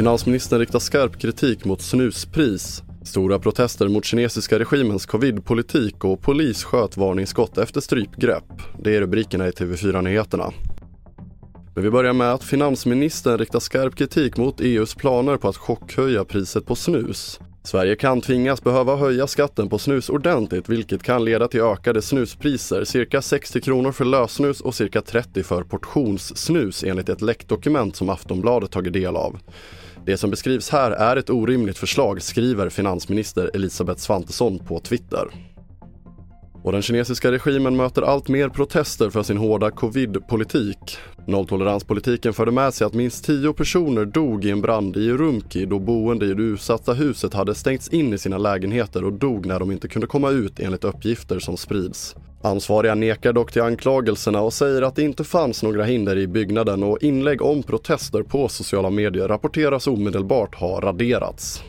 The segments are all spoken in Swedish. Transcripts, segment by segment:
Finansministern riktar skarp kritik mot snuspris. Stora protester mot kinesiska regimens covidpolitik och polis sköt varningsskott efter strypgrepp. Det är rubrikerna i TV4-nyheterna. Men vi börjar med att finansministern riktar skarp kritik mot EUs planer på att chockhöja priset på snus. Sverige kan tvingas behöva höja skatten på snus ordentligt vilket kan leda till ökade snuspriser, cirka 60 kronor för lösnus och cirka 30 för portionssnus enligt ett läckdokument som Aftonbladet tagit del av. Det som beskrivs här är ett orimligt förslag, skriver finansminister Elisabeth Svantesson på Twitter. Och den kinesiska regimen möter allt mer protester för sin hårda covid-politik. Nolltoleranspolitiken förde med sig att minst tio personer dog i en brand i Urumqi då boende i det utsatta huset hade stängts in i sina lägenheter och dog när de inte kunde komma ut enligt uppgifter som sprids. Ansvariga nekar dock till anklagelserna och säger att det inte fanns några hinder i byggnaden och inlägg om protester på sociala medier rapporteras omedelbart ha raderats.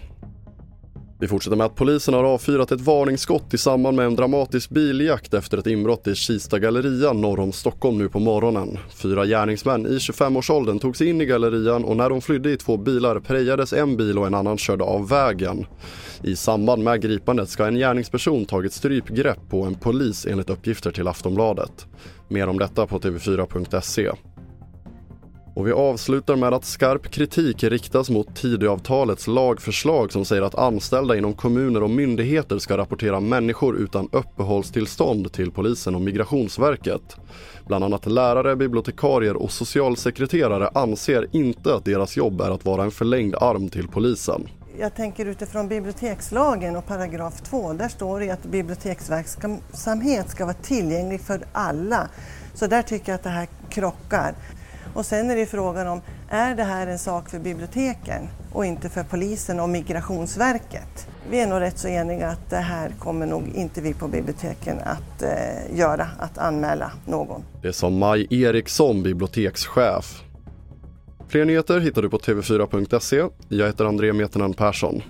Vi fortsätter med att polisen har avfyrat ett varningsskott i samband med en dramatisk biljakt efter ett inbrott i Kista galleria norr om Stockholm nu på morgonen. Fyra gärningsmän i 25-årsåldern tog sig in i gallerian och när de flydde i två bilar prejades en bil och en annan körde av vägen. I samband med gripandet ska en gärningsperson tagit strypgrepp på en polis enligt uppgifter till Aftonbladet. Mer om detta på tv4.se. Och vi avslutar med att skarp kritik riktas mot Tidöavtalets lagförslag som säger att anställda inom kommuner och myndigheter ska rapportera människor utan uppehållstillstånd till polisen och Migrationsverket. Bland annat lärare, bibliotekarier och socialsekreterare anser inte att deras jobb är att vara en förlängd arm till polisen. Jag tänker utifrån bibliotekslagen och paragraf 2, där står det att biblioteksverksamhet ska vara tillgänglig för alla. Så där tycker jag att det här krockar. Och sen är det frågan om, är det här en sak för biblioteken och inte för polisen och Migrationsverket? Vi är nog rätt så eniga att det här kommer nog inte vi på biblioteken att eh, göra, att anmäla någon. Det sa Maj Eriksson, bibliotekschef. Fler nyheter hittar du på tv4.se. Jag heter André Metenen Persson.